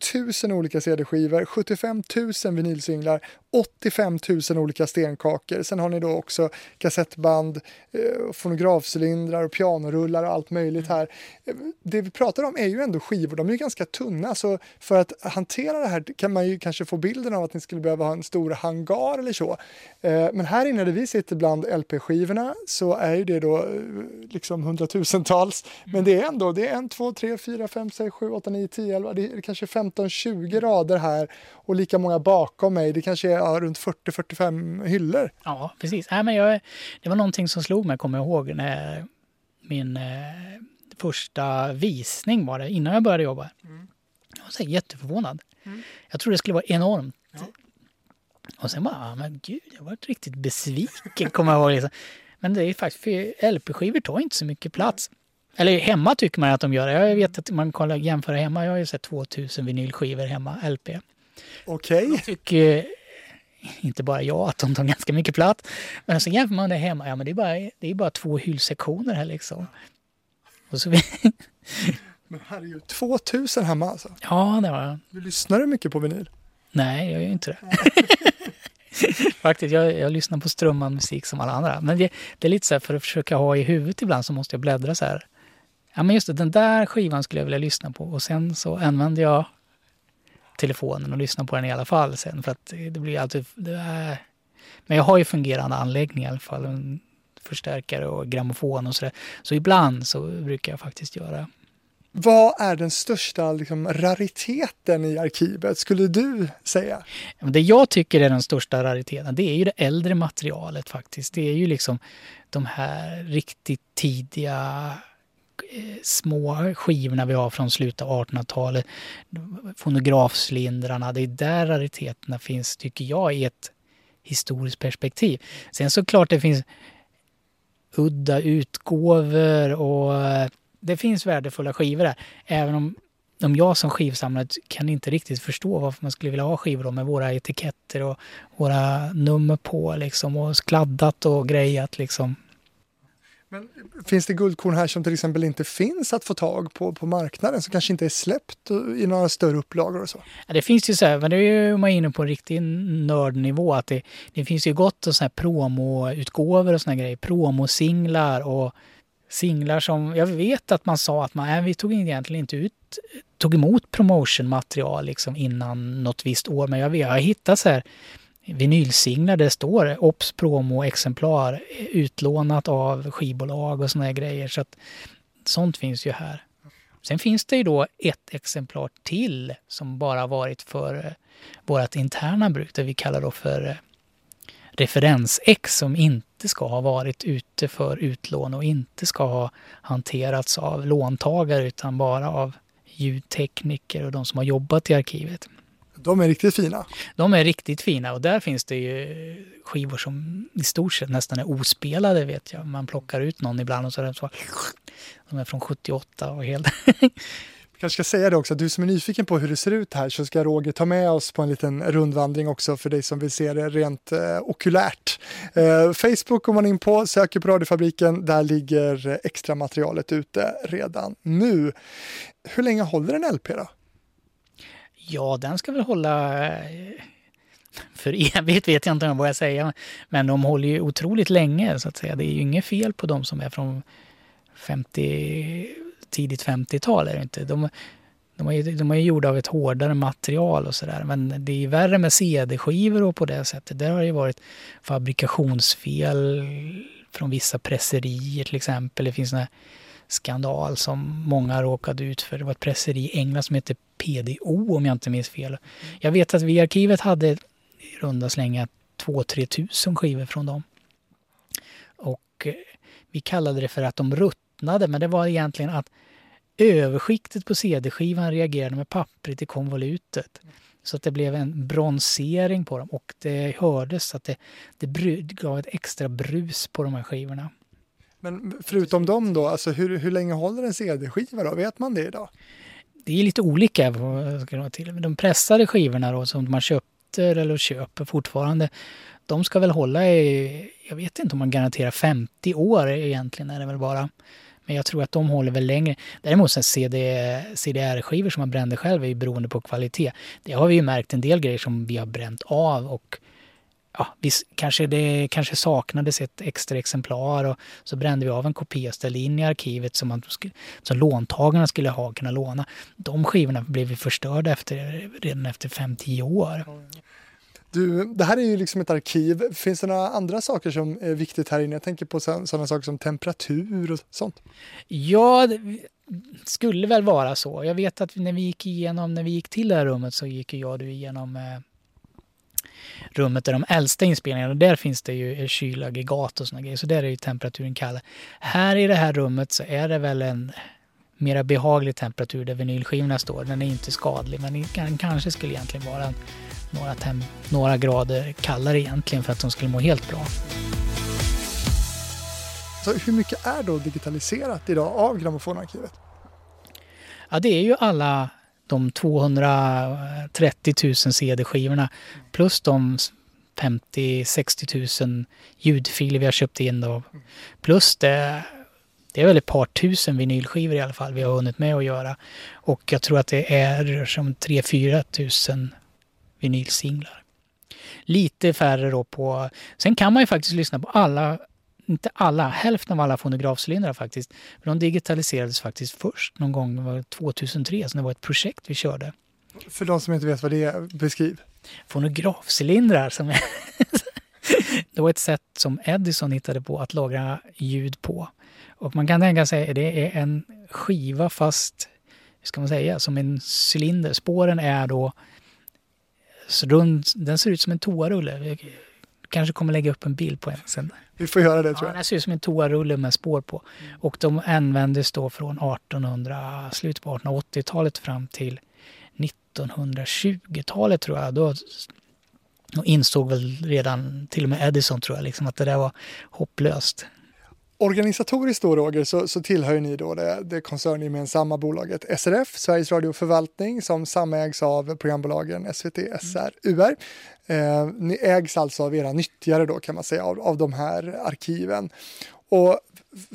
000 olika CD-skivor, 75 000 vinylsinglar, 85 000 olika stenkakor. Sen har ni då också kassettband, eh, fonografcylindrar och pianorullar och allt möjligt här. Eh, det vi pratar om är ju ändå skivor, de är ju ganska tunna så för att hantera det här kan man ju kanske få bilden av att ni skulle behöva ha en stor hangar eller så. Men här inne där vi sitter bland LP-skivorna så är ju det då liksom hundratusentals. Men mm. det är ändå, det är en, två, tre, fyra, fem, sex, sju, åtta, nio, tio, elva, det är kanske 15, 20 rader här och lika många bakom mig. Det kanske är ja, runt 40-45 hyllor. Ja, precis. Nej, men jag, det var någonting som slog mig, kommer jag ihåg, när min eh, första visning var det, innan jag började jobba. Mm. Jag var så jätteförvånad. Mm. Jag trodde det skulle vara enormt. Ja. Och sen bara, men gud, jag var riktigt besviken, kommer jag ihåg. Liksom. Men det är faktiskt, för LP-skivor tar inte så mycket plats. Eller hemma tycker man att de gör det. Jag vet att man kollar jämföra hemma. Jag har ju sett 2000 vinylskivor hemma, LP. Okej. Okay. tycker inte bara jag att de tar ganska mycket plats. Men så jämför man det hemma. Ja, men det är bara, det är bara två hyllsektioner här liksom. Och så [LAUGHS] men herregud, 2000 hemma alltså? Ja, det var Du lyssnar du mycket på vinyl? Nej, jag gör inte det. [LAUGHS] [LAUGHS] Faktiskt, jag, jag lyssnar på strömmad musik som alla andra. Men det, det, är lite så här, för att försöka ha i huvudet ibland så måste jag bläddra så här. Ja men just det, den där skivan skulle jag vilja lyssna på. Och sen så använder jag telefonen och lyssnar på den i alla fall sen. För att det blir alltid... Det är, men jag har ju fungerande anläggning i alla fall. En förstärkare och grammofon och sådär. Så ibland så brukar jag faktiskt göra vad är den största liksom, rariteten i arkivet, skulle du säga? Det jag tycker är den största rariteten, det är ju det äldre materialet faktiskt. Det är ju liksom de här riktigt tidiga eh, små skivorna vi har från slutet av 1800-talet. Fonografslindrarna. det är där rariteterna finns, tycker jag, i ett historiskt perspektiv. Sen såklart det finns udda utgåvor och eh, det finns värdefulla skivor där. Även om, om jag som skivsamlare kan inte riktigt förstå varför man skulle vilja ha skivor med våra etiketter och våra nummer på liksom och kladdat och grejat liksom. Men finns det guldkorn här som till exempel inte finns att få tag på på marknaden som kanske inte är släppt i några större upplagor och så? Ja, det finns ju så här, men det är ju man är inne på en riktig nördnivå att det, det finns ju gott och så här promoutgåvor och såna grejer, promosinglar och singlar som, jag vet att man sa att man, nej, vi tog egentligen inte ut, tog emot promotionmaterial liksom innan något visst år, men jag, jag har hittat så här vinylsinglar där det står OBS promo exemplar utlånat av skivbolag och såna här grejer. Så att, sånt finns ju här. Sen finns det ju då ett exemplar till som bara varit för eh, vårt interna bruk, det vi kallar då för eh, referens-X som inte ska ha varit ute för utlån och inte ska ha hanterats av låntagare utan bara av ljudtekniker och de som har jobbat i arkivet. De är riktigt fina. De är riktigt fina och där finns det ju skivor som i stort sett nästan är ospelade vet jag. Man plockar ut någon ibland och så, är det så de är från 78 och helt [LAUGHS] kanske ska säga det också, du som är nyfiken på hur det ser ut här så ska Roger ta med oss på en liten rundvandring också för dig som vill se det rent eh, okulärt. Eh, Facebook går man in på, söker på Radiofabriken, där ligger extra materialet ute redan nu. Hur länge håller en LP då? Ja, den ska väl hålla eh, för [LAUGHS] evigt vet jag inte vad jag säger, men de håller ju otroligt länge så att säga. Det är ju inget fel på de som är från 50 tidigt 50-tal är det inte. De, de, är, de är gjorda av ett hårdare material och sådär. Men det är värre med CD-skivor och på det sättet. Där har det varit fabrikationsfel från vissa presserier till exempel. Det finns en skandal som många råkade ut för. Det var ett presseri i England som hette PDO om jag inte minns fel. Jag vet att vi i arkivet hade i runda slänga 2-3 tusen skivor från dem. Och eh, vi kallade det för att de ruttnade, men det var egentligen att överskiktet på CD-skivan reagerade med pappret i konvolutet. Så att det blev en bronsering på dem och det hördes att det, det gav ett extra brus på de här skivorna. Men förutom dem då, alltså hur, hur länge håller en CD-skiva då? Vet man det idag? Det är lite olika. Till. De pressade skivorna då som man köpte eller köper fortfarande, de ska väl hålla i, jag vet inte om man garanterar 50 år egentligen är det väl bara. Men jag tror att de håller väl längre. Däremot sen CD, CDR-skivor som man brände själv är ju beroende på kvalitet. Det har vi ju märkt en del grejer som vi har bränt av och ja, vi, kanske det kanske saknades ett extra exemplar och så brände vi av en kopia och ställde in i arkivet som, man, som låntagarna skulle ha kunna låna. De skivorna blev vi förstörda efter, redan efter 5-10 år. Mm. Du, det här är ju liksom ett arkiv. Finns det några andra saker som är viktigt här inne? Jag tänker på sådana saker som temperatur och sånt. Ja, det skulle väl vara så. Jag vet att när vi gick igenom, när vi gick till det här rummet så gick jag och du igenom eh, rummet där de äldsta inspelningarna, och där finns det ju eh, kylaggregat och såna grejer, så där är ju temperaturen kall. Här i det här rummet så är det väl en mera behaglig temperatur där vinylskivorna står. Den är inte skadlig, men den kanske skulle egentligen vara några, några grader kallare egentligen för att de skulle må helt bra. Så hur mycket är då digitaliserat idag av grammofonarkivet? Ja, det är ju alla de 230 000 CD-skivorna plus de 50-60 000 ljudfiler vi har köpt in då. Plus det, det är väl ett par tusen vinylskivor i alla fall vi har hunnit med att göra. Och jag tror att det är, rör sig om 3-4 tusen vinylsinglar. Lite färre då på... Sen kan man ju faktiskt lyssna på alla, inte alla, hälften av alla fonografcylindrar faktiskt. För de digitaliserades faktiskt först någon gång 2003, så det var ett projekt vi körde. För de som inte vet vad det är, beskriv. Fonografcylindrar som är [LAUGHS] det var ett sätt som Edison hittade på att lagra ljud på. Och man kan tänka sig att det är en skiva fast, hur ska man säga, som en cylinder. Spåren är då rund, den ser ut som en toarulle. Jag kanske kommer lägga upp en bild på en sen. Vi får göra det tror jag. Ja, den ser ut som en toarulle med spår på. Mm. Och de användes då från 1800, slutet på 1880-talet fram till 1920-talet tror jag. Då och insåg väl redan, till och med Edison tror jag, liksom, att det där var hopplöst. Organisatoriskt då Roger så, så tillhör ni då det, det koncerngemensamma bolaget SRF, Sveriges Radio Förvaltning, som samägs av programbolagen SVT, SR, UR. Eh, ni ägs alltså av era nyttjare då kan man säga av, av de här arkiven. Och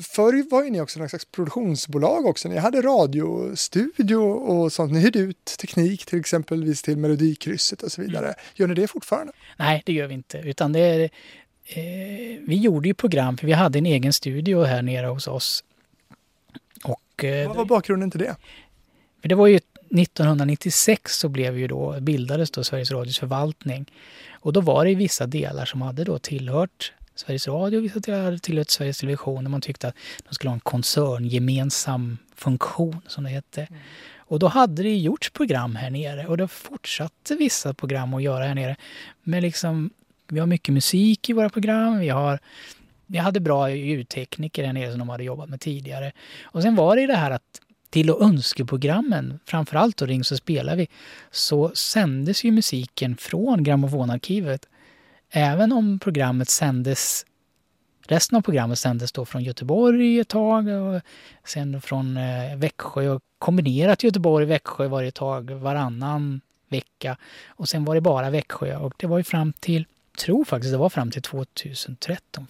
förr var ju ni också någon slags produktionsbolag också. Ni hade radiostudio och sånt. Ni hyrde ut teknik till exempelvis till Melodikrysset och så vidare. Mm. Gör ni det fortfarande? Nej, det gör vi inte. Utan det är, vi gjorde ju program, för vi hade en egen studio här nere hos oss. Och, eh, Vad var bakgrunden till det? För det var ju 1996 så blev ju då, bildades då Sveriges Radios förvaltning. Och då var det vissa delar som hade då tillhört Sveriges Radio, vissa delar hade tillhört Sveriges Television. Där man tyckte att de skulle ha en koncerngemensam funktion, som det hette. Mm. Och då hade det gjorts program här nere och då fortsatte vissa program att göra här nere. Men liksom vi har mycket musik i våra program. Vi, har, vi hade bra ljudtekniker här nere som de hade jobbat med tidigare. Och sen var det det här att till och önskeprogrammen, framförallt då Ring så spelar vi, så sändes ju musiken från grammofonarkivet. Även om programmet sändes Resten av programmet sändes då från Göteborg ett tag och sen från eh, Växjö och kombinerat Göteborg-Växjö varje tag varannan vecka. Och sen var det bara Växjö och det var ju fram till tror faktiskt det var fram till 2013,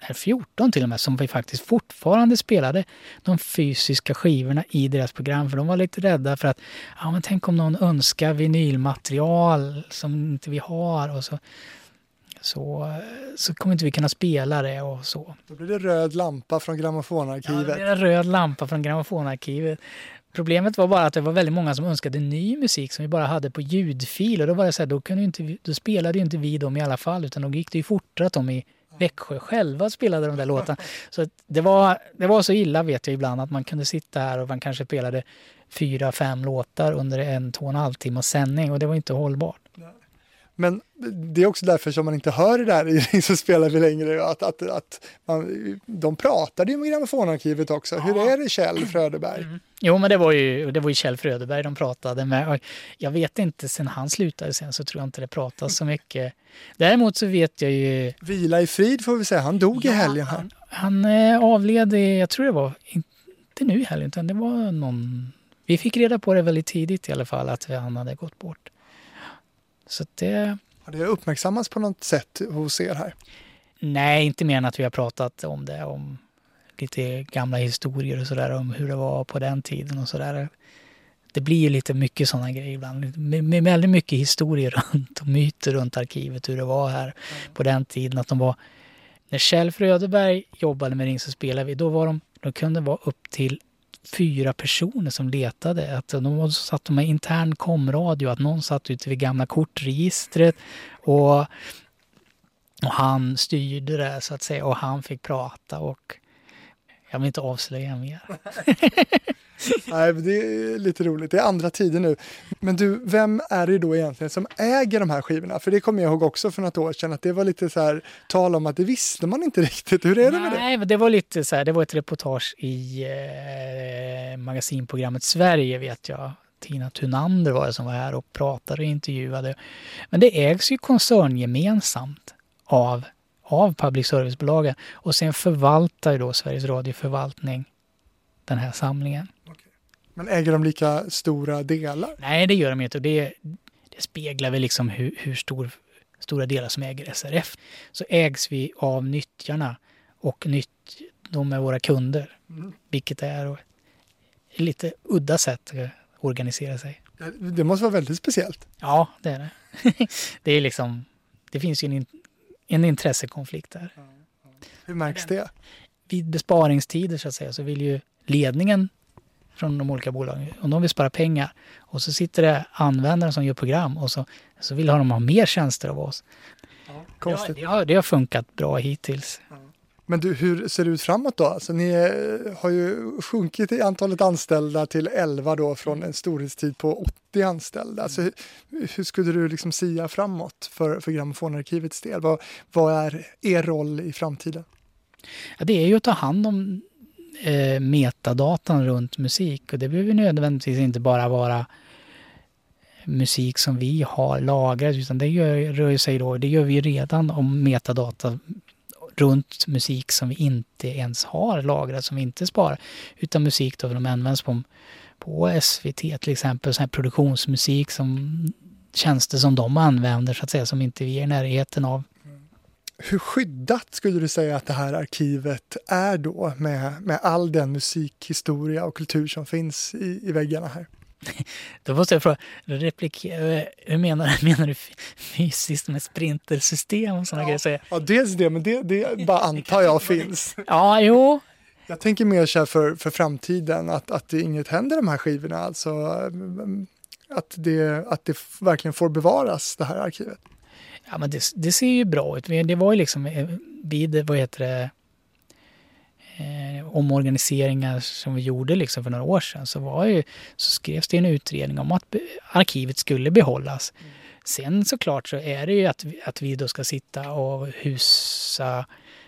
eller 14 till och med, som vi faktiskt fortfarande spelade de fysiska skivorna i deras program. För de var lite rädda för att, ja men tänk om någon önskar vinylmaterial som inte vi har och så så, så kommer inte vi kunna spela det och så. Då blir det röd lampa från grammofonarkivet. Ja, det blir en röd lampa från grammofonarkivet. Problemet var bara att det var väldigt många som önskade ny musik som vi bara hade på ljudfil och då var det så här, då, kunde inte, då spelade ju inte vi dem i alla fall utan då gick det ju fortare att de i Växjö själva spelade de där låtarna. [LAUGHS] Så det var, det var så illa vet jag ibland att man kunde sitta här och man kanske spelade fyra, fem låtar under en, två och en halv timme sändning och det var inte hållbart. Men det är också därför som man inte hör det där i Ring så spelar vi längre. Att, att, att man, de pratade ju med grammofonarkivet också. Ja. Hur är det Kjell Fröderberg? Mm. Jo men det var, ju, det var ju Kjell Fröderberg de pratade med. Jag vet inte, sen han slutade sen så tror jag inte det pratas så mycket. Däremot så vet jag ju... Vila i frid får vi säga, han dog ja, i helgen. Han, han eh, avled, jag tror det var, inte nu i helgen utan det var någon... Vi fick reda på det väldigt tidigt i alla fall att han hade gått bort. Så det... Har det uppmärksammats på något sätt hos er här? Nej, inte mer än att vi har pratat om det, om lite gamla historier och sådär, om hur det var på den tiden och sådär. Det blir ju lite mycket sådana grejer ibland. Med, väldigt mycket historier [LAUGHS] runt och myter runt arkivet, hur det var här mm. på den tiden. Att de var... När Kjell Fröderberg jobbade med Ring så spelade vi, då var de, de kunde vara upp till fyra personer som letade. Att eh, de satt med intern komradio, att någon satt ute vid gamla kortregistret och, och han styrde det så att säga och han fick prata och jag vill inte avslöja mer. [LAUGHS] [LAUGHS] Nej, det är lite roligt. Det är andra tider nu. Men du, vem är det då egentligen som äger de här skivorna? För det kommer jag ihåg också för något år sedan att det var lite så här tal om att det visste man inte riktigt. Hur är det med det? Nej, det var lite så här, det var ett reportage i eh, magasinprogrammet Sverige vet jag. Tina Tunander var det som var här och pratade och intervjuade. Men det ägs ju koncerngemensamt av, av public service-bolagen och sen förvaltar ju då Sveriges Radio förvaltning den här samlingen. Men äger de lika stora delar? Nej, det gör de inte. Det, det speglar väl liksom hur, hur stor, stora delar som äger SRF. Så ägs vi av nyttjarna och nytt, de är våra kunder. Mm. Vilket är ett lite udda sätt att organisera sig. Det måste vara väldigt speciellt. Ja, det är det. [LAUGHS] det, är liksom, det finns ju en, en intressekonflikt där. Hur märks det? Vid besparingstider så att säga så vill ju ledningen från de olika bolagen. Om de vill spara pengar och så sitter det användare som gör program och så, så vill de ha mer tjänster av oss. Ja, konstigt. Det, har, det har funkat bra hittills. Ja. Men du, hur ser det ut framåt då? Alltså, ni eh, har ju sjunkit i antalet anställda till 11 då från en storhetstid på 80 anställda. Alltså, hur, hur skulle du liksom sia framåt för, för Grammofonarkivets del? Vad, vad är er roll i framtiden? Ja, det är ju att ta hand om eh, metadatan runt musik. Och det behöver nödvändigtvis inte bara vara musik som vi har lagrat utan det gör, rör sig då, det gör vi redan om metadata runt musik som vi inte ens har lagrat, som vi inte sparar. Utan musik då de används på, på SVT till exempel, så här produktionsmusik som tjänster som de använder så att säga, som inte vi är i närheten av. Hur skyddat skulle du säga att det här arkivet är då med, med all den musikhistoria och kultur som finns i, i väggarna här? [LAUGHS] Då måste jag fråga, replikera, hur menar, [LAUGHS] menar du fysiskt med sprintersystem och sådana ja, grejer? Ja, dels det, men det, det bara [LAUGHS] antar jag finns. Ja, jo. Jag tänker mer så här för, för framtiden, att, att det inget händer de här skivorna, alltså att det, att det verkligen får bevaras, det här arkivet. Ja, men det, det ser ju bra ut. Det var ju liksom eh, vid, vad heter det, eh, omorganiseringar som vi gjorde liksom för några år sedan så, var ju, så skrevs det en utredning om att arkivet skulle behållas. Mm. Sen såklart så är det ju att, att vi då ska sitta och husa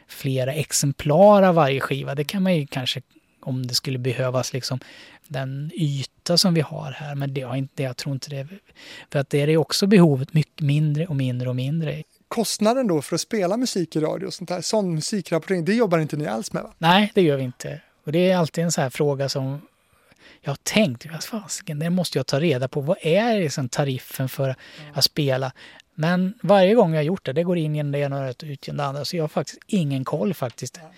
flera exemplar av varje skiva. Det kan man ju kanske om det skulle behövas liksom den yta som vi har här. Men det har inte, jag tror inte det. För att det är också behovet mycket mindre och mindre och mindre. Kostnaden då för att spela musik i radio och sånt där, sån musikrapportering, det jobbar inte ni alls med va? Nej, det gör vi inte. Och det är alltid en sån här fråga som jag har tänkt, vad fasiken, det måste jag ta reda på. Vad är liksom tariffen för mm. att spela? Men varje gång jag har gjort det, det går in i det ena och ut i det andra, så jag har faktiskt ingen koll faktiskt. Mm.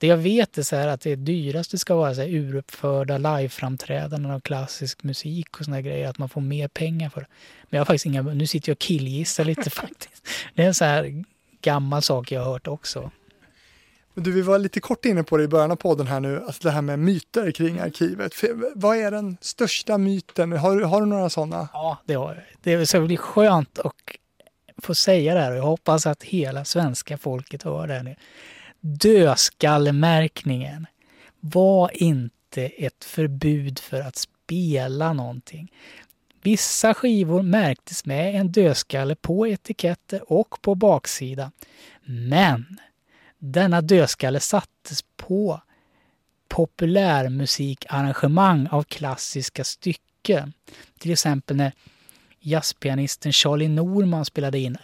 Det jag vet är så att det dyraste ska vara så här uruppförda liveframträdanden av klassisk musik och såna grejer, att man får mer pengar för det. Men jag har faktiskt inga, nu sitter jag och killgissar lite [LAUGHS] faktiskt. Det är en så här gammal sak jag har hört också. Du, vi var lite kort inne på det i början av podden här nu, alltså det här med myter kring arkivet. Vad är den största myten? Har, har du några sådana? Ja, det har jag. Det ska bli skönt att få säga det här och jag hoppas att hela svenska folket hör det här nu dödskallemärkningen var inte ett förbud för att spela någonting. Vissa skivor märktes med en dödskalle på etiketter och på baksidan. Men denna dödskalle sattes på populärmusikarrangemang av klassiska stycken. Till exempel när jazzpianisten Charlie Norman spelade in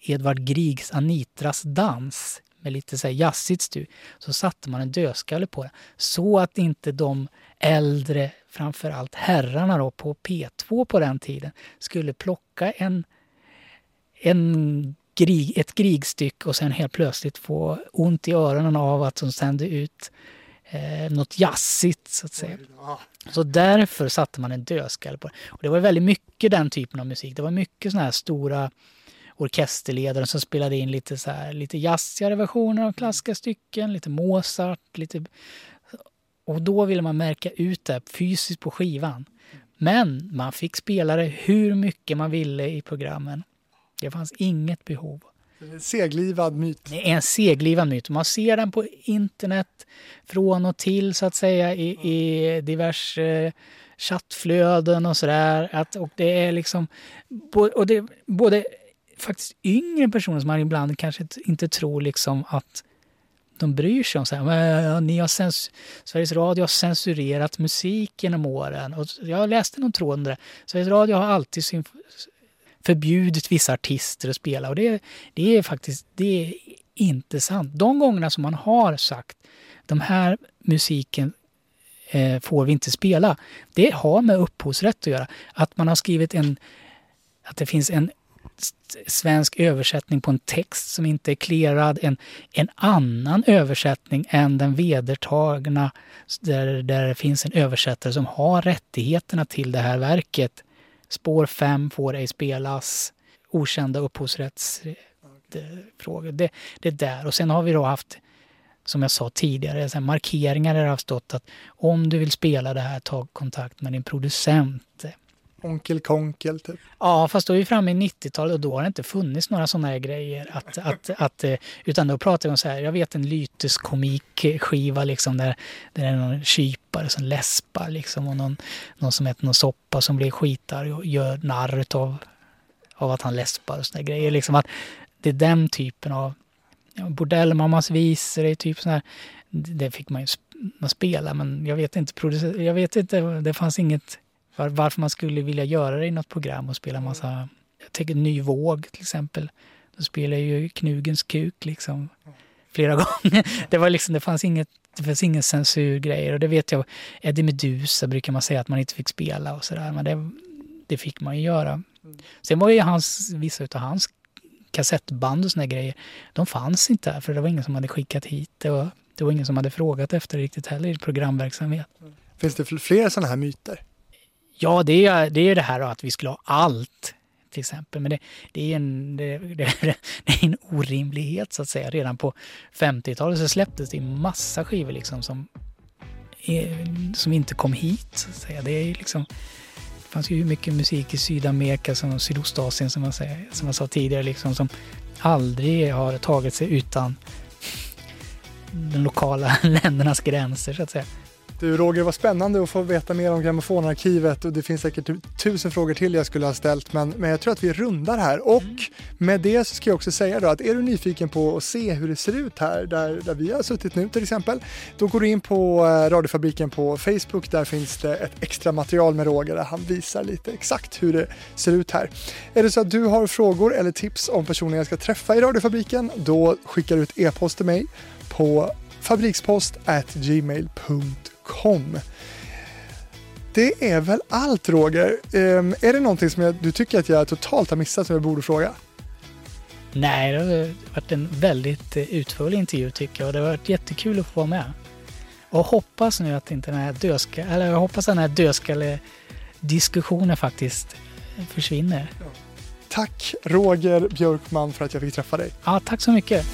Edvard Griegs Anitras dans med lite så här jazzigt stu, så satte man en dödskalle på det. Så att inte de äldre, framförallt herrarna då, på P2 på den tiden, skulle plocka en en krig, ett krigstycke och sen helt plötsligt få ont i öronen av att de sände ut eh, något jazzigt så att säga. Så därför satte man en dödskalle på det. Och det var väldigt mycket den typen av musik. Det var mycket sådana här stora orkesterledare som spelade in lite, så här, lite jazzigare versioner av klassiska stycken, lite Mozart, lite... Och då ville man märka ut det fysiskt på skivan. Men man fick spela det hur mycket man ville i programmen. Det fanns inget behov. En seglivad myt. En seglivad myt. Man ser den på internet från och till så att säga i, i diverse chattflöden och sådär. Och det är liksom... Och det, både faktiskt yngre personer som man ibland kanske inte tror liksom att de bryr sig om så här, äh, ni har cens Sveriges Radio har censurerat musik genom åren. Och jag läste någon tråd om det. Sveriges Radio har alltid förbjudit vissa artister att spela och det, det är faktiskt det är inte sant. De gångerna som man har sagt de här musiken eh, får vi inte spela, det har med upphovsrätt att göra. Att man har skrivit en, att det finns en svensk översättning på en text som inte är klerad, en, en annan översättning än den vedertagna där, där det finns en översättare som har rättigheterna till det här verket. Spår 5 får ej spelas, okända upphovsrättsfrågor. Det, det är där. Och sen har vi då haft, som jag sa tidigare, så markeringar där det har stått att om du vill spela det här, ta kontakt med din producent. Onkel Konkel typ. Ja, fast då är vi framme i 90-talet och då har det inte funnits några sådana här grejer. Att, [LAUGHS] att, att, eh, utan då pratar vi om så här, jag vet en lyteskomikskiva liksom där, där det är någon kypare som läspar liksom och någon, någon som äter någon soppa som blir skitar och gör narr av, av att han läspar och sådana grejer. Liksom att det är den typen av ja, bordellmammas visor, det är typ sån här, det fick man ju spela men jag vet inte, jag vet inte, det fanns inget var, varför man skulle vilja göra det i något program och spela massa... Jag tänker Ny våg till exempel. Då spelar ju Knugens kuk liksom flera [LAUGHS] gånger. Det, var liksom, det fanns inget det fanns ingen censurgrejer och det vet jag. Eddie Medusa brukar man säga att man inte fick spela och sådär. Men det, det fick man ju göra. Sen var ju hans, vissa av hans kassettband och såna grejer, de fanns inte här för det var ingen som hade skickat hit det. Och det var ingen som hade frågat efter det riktigt heller i programverksamhet. Finns det fler sådana här myter? Ja, det är, det är det här att vi skulle ha allt till exempel. Men det, det är, en, det, [LAUGHS] det, det, är en orimlighet så att säga. Redan på 50-talet så släpptes det en massa skivor liksom som, eh, som inte kom hit. Så att säga. Det, är liksom, det fanns ju hur mycket musik i Sydamerika som Sydostasien som jag, säger, som jag sa tidigare liksom, som aldrig har tagit sig utan de lokala [LAUGHS] ländernas gränser så att säga. Du Roger, vad spännande att få veta mer om grammofonarkivet och det finns säkert tusen frågor till jag skulle ha ställt men, men jag tror att vi rundar här och mm. med det så ska jag också säga då att är du nyfiken på att se hur det ser ut här där, där vi har suttit nu till exempel då går du in på eh, Radiofabriken på Facebook där finns det ett extra material med Roger där han visar lite exakt hur det ser ut här. Är det så att du har frågor eller tips om personer jag ska träffa i Radiofabriken då skickar du ett e-post till mig på fabrikspost@gmail.com kom. Det är väl allt Roger. Um, är det någonting som jag, du tycker att jag totalt har missat som jag borde fråga? Nej, det har varit en väldigt eh, utförlig intervju tycker jag och det har varit jättekul att få vara med. Och hoppas nu att inte den här dödskalle, eller jag hoppas den här dödskalle diskussionen faktiskt försvinner. Tack Roger Björkman för att jag fick träffa dig. Ja, tack så mycket.